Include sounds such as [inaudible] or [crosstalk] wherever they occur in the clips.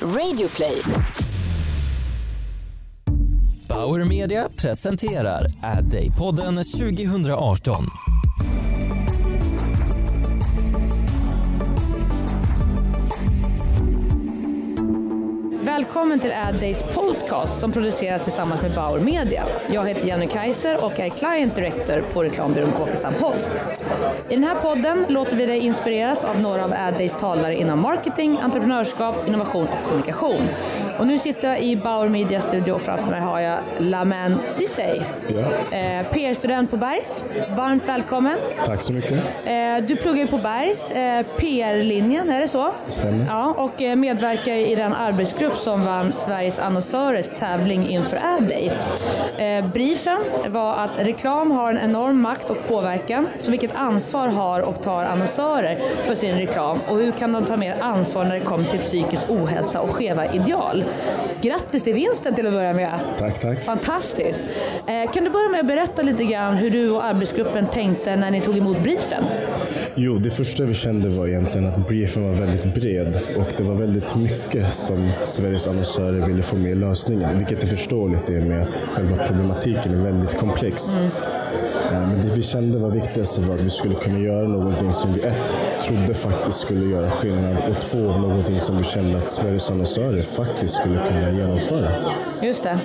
Radioplay. Bauer Media presenterar Ad Day-podden 2018. Välkommen till Ad Days podcast som produceras tillsammans med Bauer Media. Jag heter Jenny Kaiser och är Client Director på reklambyrån Kåkestam Holst. I den här podden låter vi dig inspireras av några av Ad Days talare inom marketing, entreprenörskap, innovation och kommunikation. Och nu sitter jag i Bauer Media studio och framför mig har jag Laman Ceesay, Ja. eh, PR-student på Bergs. Varmt välkommen. Tack så mycket. Eh, Du pluggar ju på Bergs, eh, PR-linjen, är det så? Stämmer. Ja, och eh, medverkar i den arbetsgrupp som vann Sveriges annonsörers tävling inför Ad-Day. Eh, Briefen var att reklam har en enorm makt och påverkan, så vilket ansvar har och tar annonsörer för sin reklam och hur kan de ta mer ansvar när det kommer till psykisk ohälsa och skeva ideal? Grattis till vinsten till att börja med! Tack, tack. Fantastiskt! Eh, Kan du börja med att berätta lite grann hur du och arbetsgruppen tänkte när ni tog emot briefen? Jo, det första vi kände var egentligen att briefen var väldigt bred och det var väldigt mycket som Sveriges annonsörer ville få med i lösningen, vilket är förståeligt i och med att själva problematiken är väldigt komplex. Eh, Men det vi kände var viktigast var att vi skulle kunna göra någonting som vi ett, trodde faktiskt skulle göra skillnad och två, någonting som vi kände att Sveriges annonsörer faktiskt skulle kunna genomföra. Just det.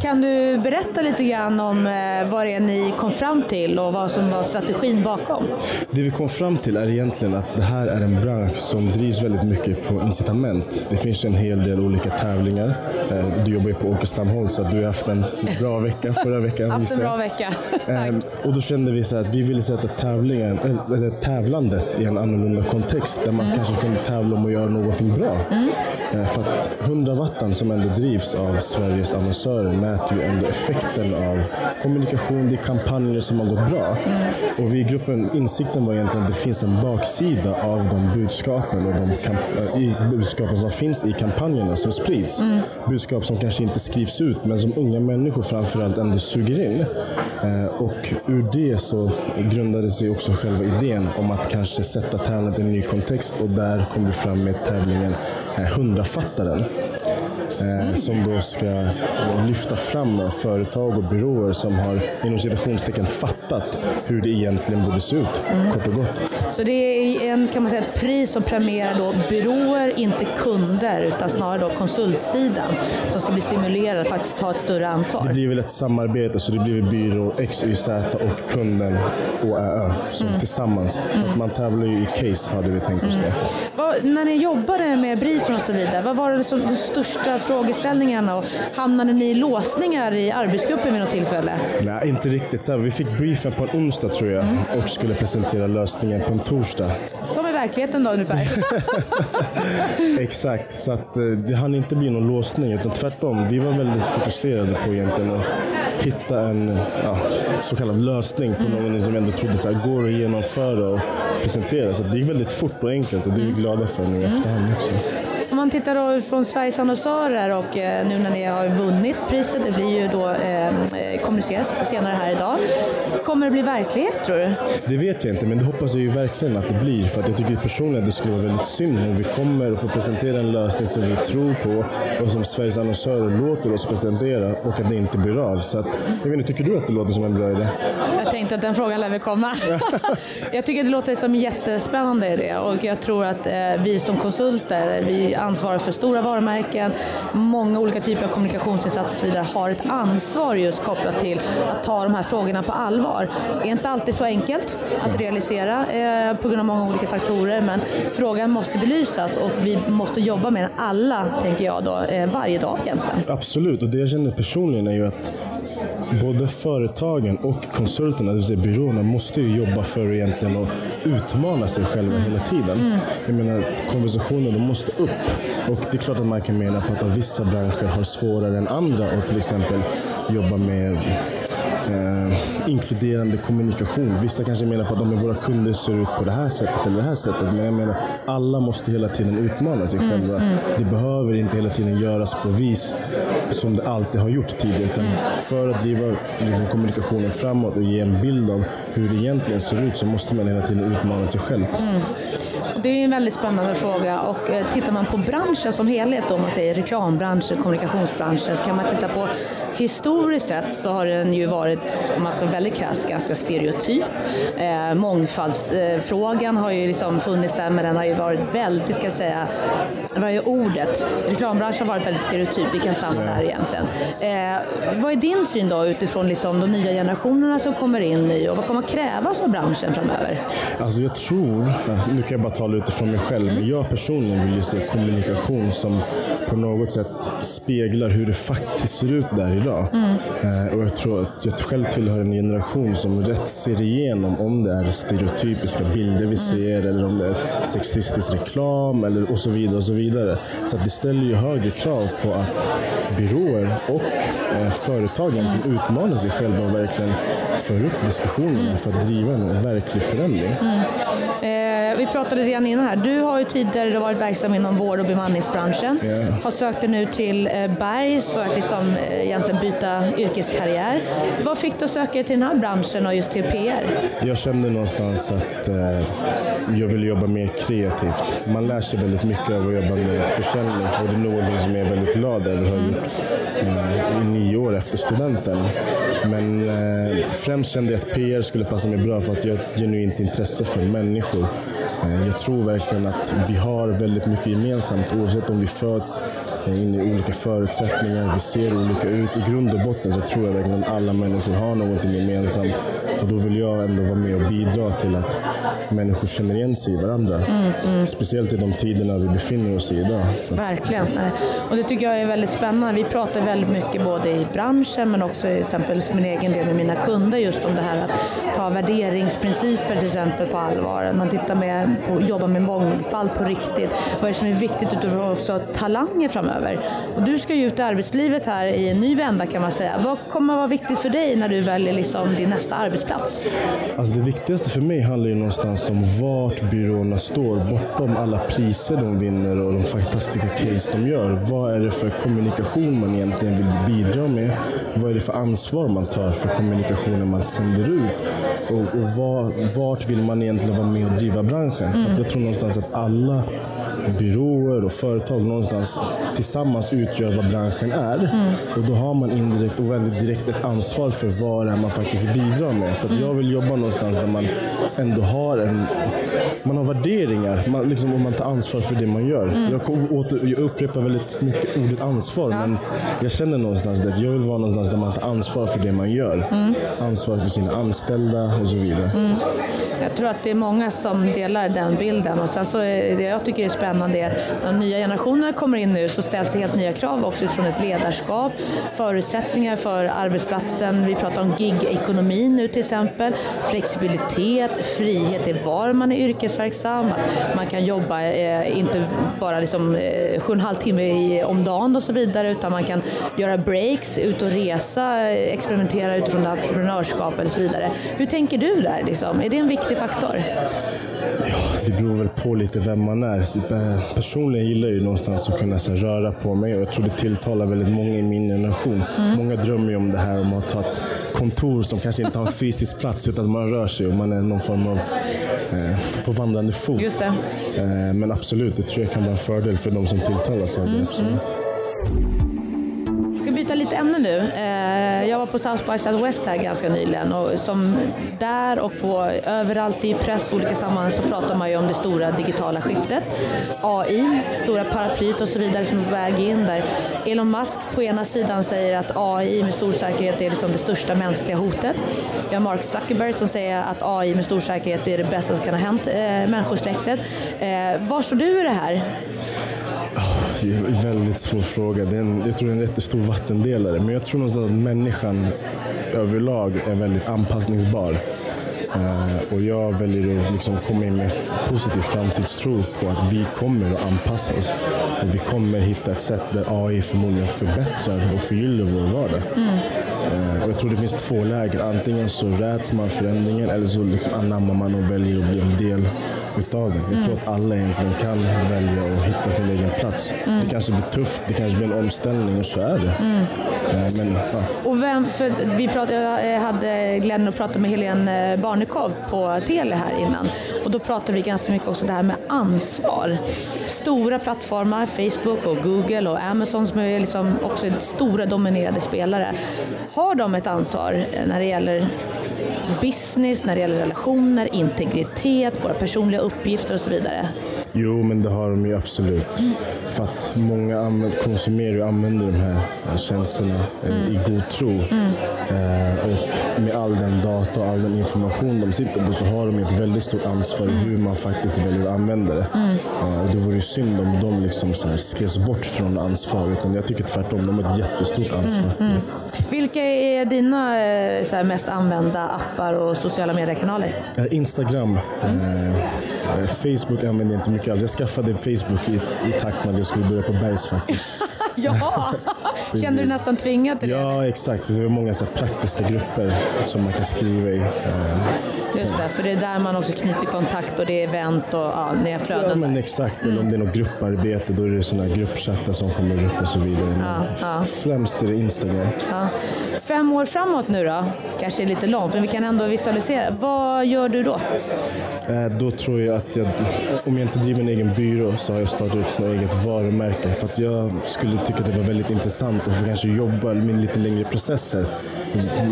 Kan du berätta lite grann om eh, vad det är ni kom fram till och vad som var strategin bakom? Det vi kom fram till är egentligen att det här är en bransch som drivs väldigt mycket på incitament. Det finns en hel del olika tävlingar. Eh, Du jobbar ju på Åkestamholm så att du har haft en bra vecka förra veckan. Haft en bra vecka. [laughs] Ehm, Och då kände vi så att vi ville sätta tävlingen, eller tävlandet i en annorlunda kontext där man kanske kunde tävla om att göra någonting bra. Eh, Eh, för att 100 wattan som ändå drivs av Sveriges annonsörer mäter ju ändå effekten av kommunikation, det är kampanjer som har gått bra. Och vi i gruppen, insikten var egentligen att det finns en baksida av de budskapen och de kamp- eh, budskapen som finns i kampanjerna som sprids. Mm. Budskap som kanske inte skrivs ut men som unga människor framförallt ändå suger in. Eh, och ur det så grundade sig också själva idén om att kanske sätta tävlandet i en ny kontext och där kom vi fram med tävlingen 100 författaren. Eh, som då ska lyfta fram företag och byråer som har inom citationstecken fattat hur det egentligen borde se ut, kort och gott. Så det är en, kan man säga, ett pris som premierar då byråer, inte kunder, utan snarare då konsultsidan som ska bli stimulerade för att ta ett större ansvar. Det blir väl ett samarbete, så det blir byrå X, Y, Z och kunden OÄÖ som tillsammans. För att man tävlar ju i case hade vi tänkt oss det. Vad, när ni jobbade med briefen och så vidare, vad var det som de största frågeställningarna och hamnade ni i låsningar i arbetsgruppen vid något tillfälle? Nej, inte riktigt. Så här, vi fick briefen på en onsdag tror jag och skulle presentera lösningen på en torsdag. Som i verkligheten då ungefär. [laughs] Exakt, så att, eh, det hann inte bli någon låsning utan tvärtom. Vi var väldigt fokuserade på egentligen att hitta en ja, så kallad lösning på någonting som vi ändå trodde så här, går att genomföra och presentera. Så det gick väldigt fort och enkelt och det är vi glada för nu i efterhand också. Om man tittar då från Sveriges annonsörer och eh, nu när ni har vunnit priset, det blir ju då eh, eh kommuniceras senare här idag. Kommer det bli verklighet tror du? Det vet jag inte, men det hoppas jag ju verkligen att det blir. För att jag tycker personligen att det skulle vara väldigt synd om vi kommer och får presentera en lösning som vi tror på och som Sveriges annonsörer låter oss presentera och att det inte blir av. Så att, jag vet inte, tycker du att det låter som en bra idé? Jag tänkte att den frågan lär väl komma. [laughs] jag tycker det låter som en jättespännande idé och jag tror att eh, vi som konsulter, vi ansvarar för stora varumärken, många olika typer av kommunikationsinsatser och så vidare, har ett ansvar just kopplat till att ta de här frågorna på allvar. Det är inte alltid så enkelt att realisera eh, på grund av många olika faktorer men frågan måste belysas och vi måste jobba med den alla, tänker jag då, eh, varje dag egentligen. Absolut, och det jag känner personligen är ju att både företagen och konsulterna, det vill säga byråerna, måste ju jobba för egentligen att utmana sig själva hela tiden. Jag menar, konversationen måste upp. Och det är klart att man kan mena på att vissa branscher har svårare än andra att till exempel jobba med eh, inkluderande kommunikation. Vissa kanske menar på att de våra kunder ser ut på det här sättet eller det här sättet. Men jag menar, alla måste hela tiden utmana sig själva. Det behöver inte hela tiden göras på vis som det alltid har gjort tidigare. Utan för att driva liksom, kommunikationen framåt och ge en bild av hur det egentligen ser ut så måste man hela tiden utmana sig själv. det är en väldigt spännande fråga och eh, tittar man på branschen som helhet, då, om man säger reklambranschen, kommunikationsbranschen, så kan man titta på historiskt sett så har den ju varit, om man ska vara väldigt krass, ganska stereotyp. Eh, mångfaldsfrågan har ju liksom funnits där men den har ju varit väldigt, ska jag säga, vad är ordet? Reklambranschen har varit väldigt stereotyp, vi kan stanna där egentligen. Eh, vad är din syn då utifrån liksom de nya generationerna som kommer in nu och vad kommer att krävas av branschen framöver? Alltså jag tror, nu kan jag bara tala utifrån mig själv, men jag personligen vill ju se kommunikation som på något sätt speglar hur det faktiskt ser ut där idag. Mm. Eh, och jag tror att jag själv tillhör en generation som rätt ser igenom om det är stereotypiska bilder vi mm. ser eller om det är sexistisk reklam eller och så vidare. och så vidare. Så det ställer ju högre krav på att byråer och eh, företagen mm. utmanar sig själva och verkligen för upp diskussionerna mm. för att driva en verklig förändring. Mm. Eh, vi pratade grann innan här. Du har ju tidigare varit verksam inom vård och bemanningsbranschen. Yeah. Har sökt dig nu till eh, Bergs för att liksom, eh, egentligen byta yrkeskarriär. Vad fick du att söka dig till den här branschen och just till PR? Jag kände någonstans att eh, jag ville jobba mer kreativt. Man lär sig väldigt mycket av att jobba med försäljning och det är något som jag är väldigt glad över gjort eh, i nio år efter studenten. Men eh, främst kände jag att PR skulle passa mig bra för att jag har ett genuint intresse för människor. Eh, jag tror verkligen att vi har väldigt mycket gemensamt oavsett om vi föds eh, in i olika förutsättningar, vi ser olika ut. I grund och botten så tror jag verkligen att alla människor har någonting gemensamt och då vill jag ändå vara med och bidra till att människor känner igen sig i varandra. Mm, mm. Speciellt i de tiderna vi befinner oss i idag. Så. Verkligen. Och det tycker jag är väldigt spännande. Vi pratar väldigt mycket både i branschen men också till exempel för min egen del med mina kunder just om det här att ta värderingsprinciper till exempel på allvar. Man tittar med på, jobba med mångfald på riktigt. Vad är det som är viktigt utifrån också talanger framöver? Och du ska ju ut i arbetslivet här i en ny vända kan man säga. Vad kommer att vara viktigt för dig när du väljer liksom din nästa arbetsplats? Alltså det viktigaste för mig handlar ju någonstans om vart byråerna står bortom alla priser de vinner och de fantastiska case de gör. Vad är det för kommunikation man egentligen vill bidra med? Vad är det för ansvar man tar för kommunikationen man sänder ut? Och, och var, vart vill man egentligen vara med och driva branschen? Mm. För jag tror någonstans att alla byråer och företag någonstans tillsammans utgör vad branschen är. Mm. Och då har man indirekt och väldigt direkt ett ansvar för vad det är man faktiskt bidrar med. Så mm. jag vill jobba någonstans där man ändå har en man har värderingar man, liksom, och man tar ansvar för det man gör. Mm. Jag, åter, jag upprepar väldigt mycket ordet ansvar ja. men jag känner någonstans att jag vill vara någonstans där man tar ansvar för det man gör. Mm. Ansvar för sina anställda och så vidare. Mm. Jag tror att det är många som delar den bilden och sen så är det jag tycker är spännande är att när de nya generationerna kommer in nu så ställs det helt nya krav också utifrån ett ledarskap, förutsättningar för arbetsplatsen. Vi pratar om gig-ekonomin nu till exempel, flexibilitet, frihet i var man är yrkesverksam, att man kan jobba eh, inte bara liksom, eh, sju och en halv timme i, om dagen och så vidare utan man kan göra breaks, ut och resa, eh, experimentera utifrån entreprenörskap och så vidare. Hur tänker du där? Liksom? Är det en viktig faktor? Ja, det beror väl på lite vem man är. Eh, personligen gillar jag ju någonstans att kunna så här, röra på mig och jag tror det tilltalar väldigt många i min generation. Mm. Många drömmer ju om det här om att ha ett kontor som kanske inte har en fysisk plats utan man rör sig och man är någon form av eh, på vandrande fot. Just det. Eh, men absolut, det tror jag kan vara en fördel för de som tilltalas av det. Mm, absolut. Mm byta lite ämne nu. Eh, jag var på South by Southwest här ganska nyligen och som där och på överallt i press och olika sammanhang så pratar man ju om det stora digitala skiftet. AI, stora paraplyet och så vidare som är på väg in där. Elon Musk på ena sidan säger att AI med stor säkerhet är liksom det största mänskliga hotet. Vi har Mark Zuckerberg som säger att AI med stor säkerhet är det bästa som kan ha hänt eh, människosläktet. Eh, var står du i det här? Väldigt svår fråga. Det är en, jag tror det är en jättestor vattendelare. Men jag tror någonstans att människan överlag är väldigt anpassningsbar. Eh, och jag väljer att liksom komma in med positiv framtidstro på att vi kommer att anpassa oss. Och vi kommer hitta ett sätt där AI förmodligen förbättrar och förgyller vår vardag. Mm. Och jag tror det finns två läger. Antingen så räds man förändringen eller så liksom anammar man och väljer att bli en del utav det. Jag tror att alla egentligen kan välja att hitta sin egen plats. Mm. Det kanske blir tufft, det kanske blir en omställning och så är det. Mm. Eh, men, ja. och vem, för vi pratade, jag hade glädjen att prata med Helene Barnekow på Tele här innan. Och då pratar vi ganska mycket också det här med ansvar. Stora plattformar, Facebook och Google och Amazon som är liksom också stora dominerade spelare. Har de ett ansvar när det gäller business, när det gäller relationer, integritet, våra personliga uppgifter och så vidare? Jo, men det har de ju absolut. För att många använder, konsumerar och använder de här tjänsterna eh, i god tro. Eh, och med all den data och all den information de sitter på så har de ett väldigt stort ansvar i hur man faktiskt väljer att använda det. Eh, och det vore ju synd om de liksom så här skrevs bort från ansvar. Utan jag tycker tvärtom, de har ett jättestort ansvar. Vilka är dina eh, så mest använda appar och sociala mediekanaler? Instagram. Eh, Facebook använder jag inte mycket alls. Jag skaffade Facebook i, i takt med att jag skulle börja på Bergs faktiskt. [laughs] Ja! [laughs] Känner du nästan tvingad till det? Ja, exakt. För det är många så praktiska grupper som man kan skriva i. Eh, Just det, för det är där man också knyter kontakt och det är event och ja, ni har Ja, flöden men där. exakt. Eller om det är något grupparbete, då är det här gruppchattar som kommer upp och så vidare. Men ja. Främst är det Instagram. Ja. Fem år framåt nu då, kanske är lite långt, men vi kan ändå visualisera. Vad gör du då? Eh, Då tror jag att jag, om jag inte driver en egen byrå så har jag startat upp något eget varumärke. För att jag skulle tycka att det var väldigt intressant att få kanske jobba med lite längre processer.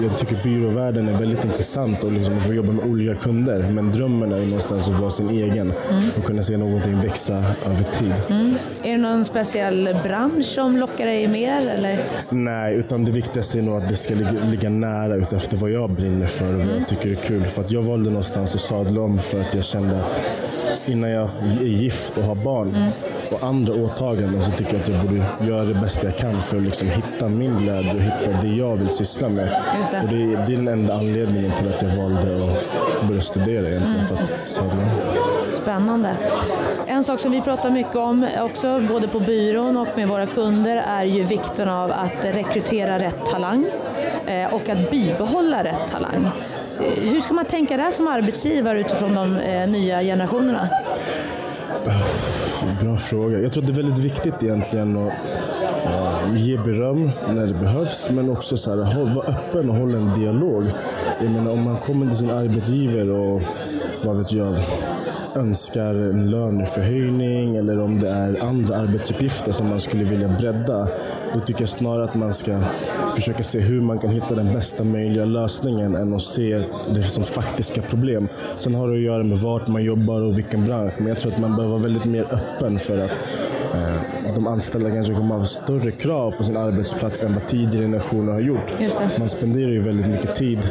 Jag tycker byråvärlden är väldigt intressant och liksom att få jobba med olika kunder. Men drömmen är någonstans att vara sin egen och kunna se någonting växa över tid. Är det någon speciell bransch som lockar dig mer? Eller? Nej, utan det viktigaste är nog att det ska ligga, ligga nära utefter vad jag brinner för och vad jag tycker är kul. För att jag valde någonstans att sadla om för att jag kände att innan jag är gift och har barn och andra åtaganden så tycker jag att jag borde göra det bästa jag kan för att liksom hitta min glädje och hitta det jag vill syssla med. Det. Och det, är- det är den enda anledningen till att jag valde att börja studera egentligen, för att om. Spännande. En sak som vi pratar mycket om också, både på byrån och med våra kunder, är ju vikten av att rekrytera rätt talang eh, och att bibehålla rätt talang. Hur ska man tänka där som arbetsgivare utifrån de eh, nya generationerna? Bra fråga. Jag tror att det är väldigt viktigt egentligen att eh, ge beröm när det behövs, men också så här, håll, vara öppen och hålla en dialog. Jag menar, om man kommer till sin arbetsgivare och vad vet jag, önskar en löneförhöjning eller om det är andra arbetsuppgifter som man skulle vilja bredda. Då tycker jag snarare att man ska försöka se hur man kan hitta den bästa möjliga lösningen än att se det som faktiska problem. Sen har det att göra med vart man jobbar och vilken bransch. Men jag tror att man behöver vara väldigt mer öppen för att eh, de anställda kanske kommer ha större krav på sin arbetsplats än vad tidigare generationer har gjort. Man spenderar ju väldigt mycket tid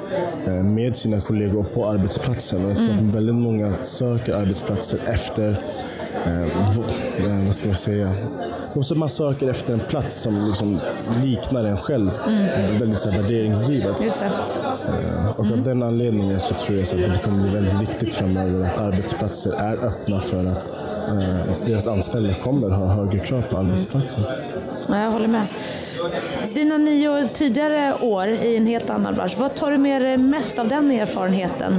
eh, med sina kollegor på arbetsplatsen. Och att väldigt många söker arbetsplatser efter, eh, eh, vad ska jag säga, de man söker efter en plats som liksom liknar en själv. Väldigt så här, värderingsdrivet. Eh, Och av den anledningen så tror jag så att det kommer bli väldigt viktigt framöver att arbetsplatser är öppna för att eh, deras anställda kommer ha högre krav på arbetsplatsen. Ja, jag håller med. Dina nio tidigare år i en helt annan bransch, vad tar du med dig mest av den erfarenheten?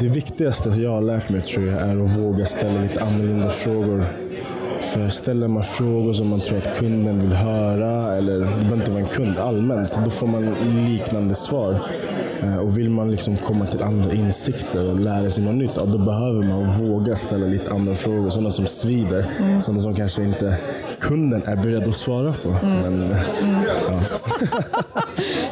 Det viktigaste jag har lärt mig tror jag är att våga ställa lite annorlunda frågor. För ställer man frågor som man tror att kunden vill höra, eller det behöver inte vara en kund, allmänt, då får man liknande svar. Eh, Och vill man liksom komma till andra insikter och lära sig något nytt, ja, då behöver man våga ställa lite andra frågor. Sådana som svider, sådana som kanske inte kunden är beredd att svara på. Men, ja.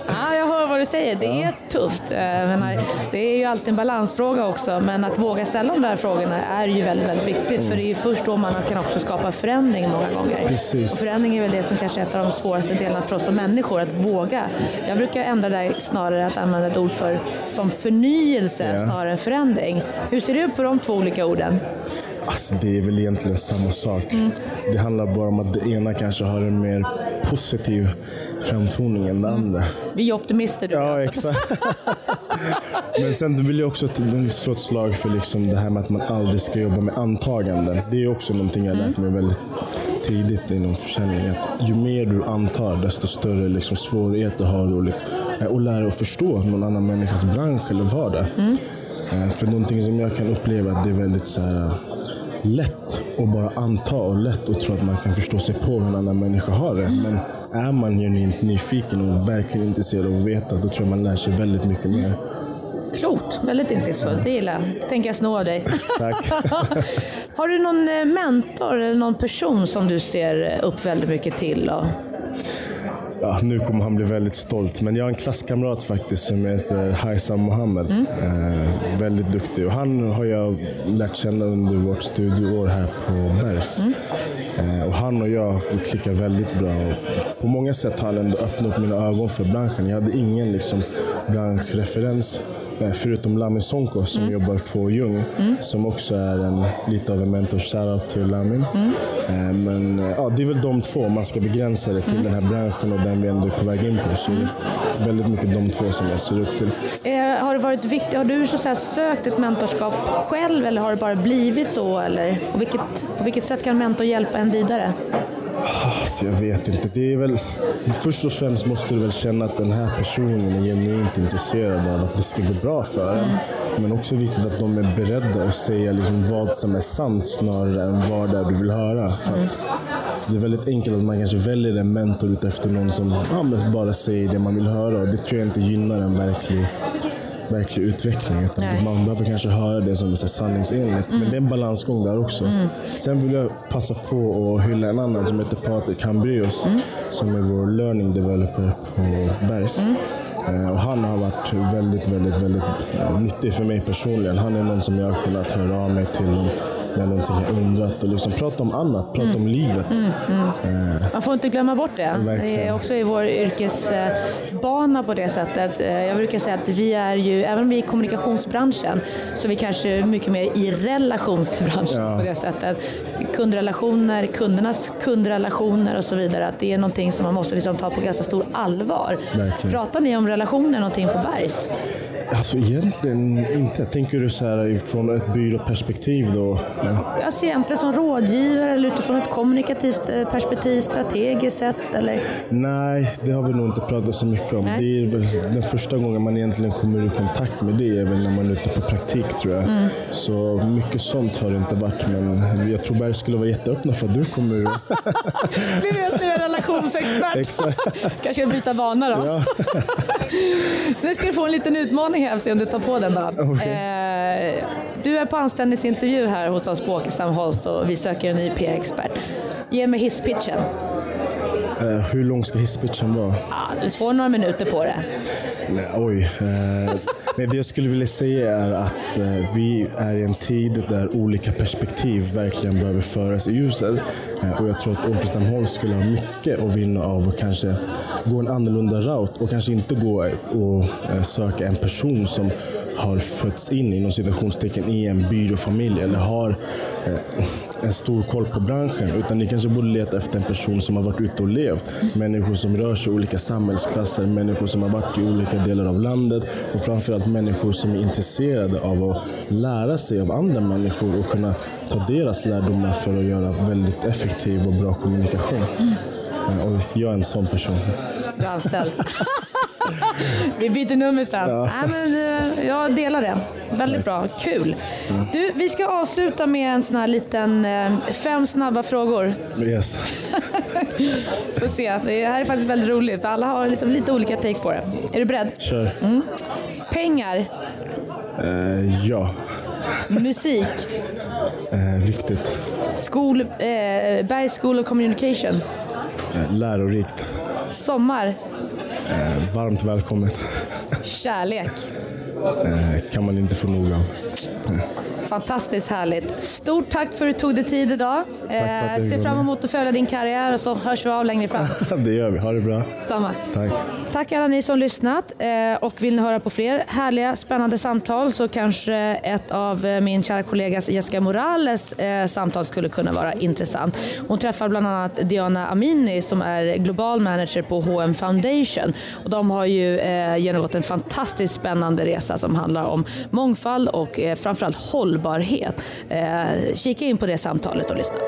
[laughs] Du säger. Det är tufft. Eh, menar, det är ju alltid en balansfråga också, men att våga ställa de där frågorna är ju väldigt, väldigt viktigt. För det är ju först då man kan också skapa förändring många gånger. Precis. Och förändring är väl det som kanske är ett av de svåraste delarna för oss som människor, att våga. Jag brukar ändra det snarare att använda ett ord för som förnyelse Ja. snarare än förändring. Hur ser du på de två olika orden? Alltså det är väl egentligen samma sak. Det handlar bara om att det ena kanske har en mer positiv framtoning än det andra. Vi är optimister du och Ja, exakt. [laughs] Men sen vill jag också slå ett slag för liksom det här med att man aldrig ska jobba med antaganden. Det är också någonting jag lärt mig väldigt tidigt inom försäljning. Att ju mer du antar, desto större liksom svårigheter har du att liksom- att lära dig att förstå någon annan människas bransch eller vardag. Eh, För någonting som jag kan uppleva att det är väldigt så här, lätt att bara anta och lätt att tro att man kan förstå sig på hur en annan människa har det. Men är man genuint nyfiken och verkligen intresserad av att veta, då tror jag man lär sig väldigt mycket mer. Klokt, väldigt insiktsfullt. Det gillar jag. Tänker jag sno av dig. [laughs] Tack. Har du någon eh, mentor eller någon person som du ser upp väldigt mycket till? Och... Ja, nu kommer han bli väldigt stolt, men jag har en klasskamrat faktiskt som heter Haisam Mohammed. Mm. Eh, väldigt duktig och han har jag lärt känna under vårt studieår här på Bergs. Mm. Eh, och han och jag klickar väldigt bra. Och på många sätt har han ändå öppnat upp mina ögon för branschen. Jag hade ingen liksom, branschreferens eh, förutom Lamin Sonko som Mm. jobbar på Jung, som också är en, lite av en mentor. Shoutout till Lamin. Mm. Eh, Men eh, ja, det är väl de två, man ska begränsa det till Mm. den här branschen och den vi ändå är på väg in på. Så det är väldigt mycket de två som jag ser upp till. Eh, har, det varit viktigt, har du så säga, sökt ett mentorskap själv eller har det bara blivit så? Eller? På, vilket, på vilket sätt kan en mentor hjälpa en vidare? Alltså, jag vet inte. Det är väl, först och främst måste du väl känna att den här personen är genuint intresserad av att det ska gå bra för en. Men också viktigt att de är beredda att säga liksom vad som är sant snarare än vad det är du vill höra. För att det är väldigt enkelt att man kanske väljer en mentor utefter någon som ja, bara säger det man vill höra. Och det tror jag inte gynnar en verklig verklig utveckling. Utan Nej. man behöver kanske höra det som är sanningsenligt. Men det är en balansgång där också. Sen vill jag passa på att hylla en annan som heter Patrik Hambrius som är vår learning developer på Bergs. Eh, Och han har varit väldigt, väldigt, väldigt eh, nyttig för mig personligen. Han är någon som jag har kunnat höra av mig till när någonting har undrat och liksom prata om annat, prata om livet. Eh, Man får inte glömma bort det. Verkligen. Det är också i vår yrkesbana på det sättet. Jag brukar säga att vi är ju, även om vi är i kommunikationsbranschen, så är vi kanske mycket mer i relationsbranschen Ja. på det sättet. Kundrelationer, kundernas kundrelationer och så vidare. Att det är någonting som man måste liksom ta på ganska stor allvar. Verkligen. Pratar ni om relationer någonting på Bergs? Alltså egentligen inte. Tänker du så här från ett byråperspektiv då? Ja. Alltså egentligen som rådgivare eller utifrån ett kommunikativt eh, perspektiv, strategiskt sett eller? Nej, det har vi nog inte pratat så mycket om. Nej. Det är väl den första gången man egentligen kommer i kontakt med det är väl när man är ute på praktik tror jag. Mm. Så mycket sånt har det inte varit. Men jag tror Berg skulle vara jätteöppna för att du kommer. [laughs] Blir deras nya relationsexpert. Kanske jag byta bana då. Ja. Nu ska du få en liten utmaning här, se om du tar på den då. Okej. Eh, du är på anställningsintervju här hos oss på Åkestam Holst och vi söker en ny PR-expert. Ge mig hisspitchen. Eh, hur lång ska hisspitchen vara? Ja, du får några minuter på det. Nej, oj. Eh, nej, det jag skulle vilja säga är att eh, vi är i en tid där olika perspektiv verkligen behöver föras i ljuset. Och jag tror att Åkestam Holst skulle ha mycket att vinna av att kanske gå en annorlunda route och kanske inte gå och söka en person som har fötts in inom situationstecken i en byråfamilj eller har en stor koll på branschen. Utan ni kanske borde leta efter en person som har varit ute och levt. Människor som rör sig i olika samhällsklasser, människor som har varit i olika delar av landet och framförallt människor som är intresserade av att lära sig av andra människor och kunna ta deras lärdomar för att göra väldigt effektiv och bra kommunikation. Eh, Och jag är en sån person. Du är anställd. [laughs] [laughs] Vi byter nummer sen. Nej, men, eh, jag delar det. Väldigt bra. Kul. Du, vi ska avsluta med en sån här liten eh, fem snabba frågor. Yes. [laughs] Får se. Det här är faktiskt väldigt roligt för alla har liksom lite olika take på det. Är du beredd? Kör. Pengar, Eh, ja. musik, Eh, viktigt. skol, eh, Bergs School of Communication, Eh, lärorikt. sommar, varmt välkommet. kärlek. Eh, kan man inte få nog av. Fantastiskt härligt. Stort tack för att du tog dig tid idag. Eh, ser fram emot att följa din karriär och så hörs vi av längre fram. [laughs] det gör vi. Ha det bra. Samma. Tack. Tack alla ni som lyssnat eh, och vill ni höra på fler härliga spännande samtal så kanske ett av eh, min kära kollegas Jessica Morales eh, samtal skulle kunna vara intressant. Hon träffar bland annat Diana Amini som är global manager på H&M Foundation och de har ju eh, genomgått en fantastiskt spännande resa som handlar om mångfald och eh, framförallt hållbarhet. Eh, kika in på det samtalet och lyssna.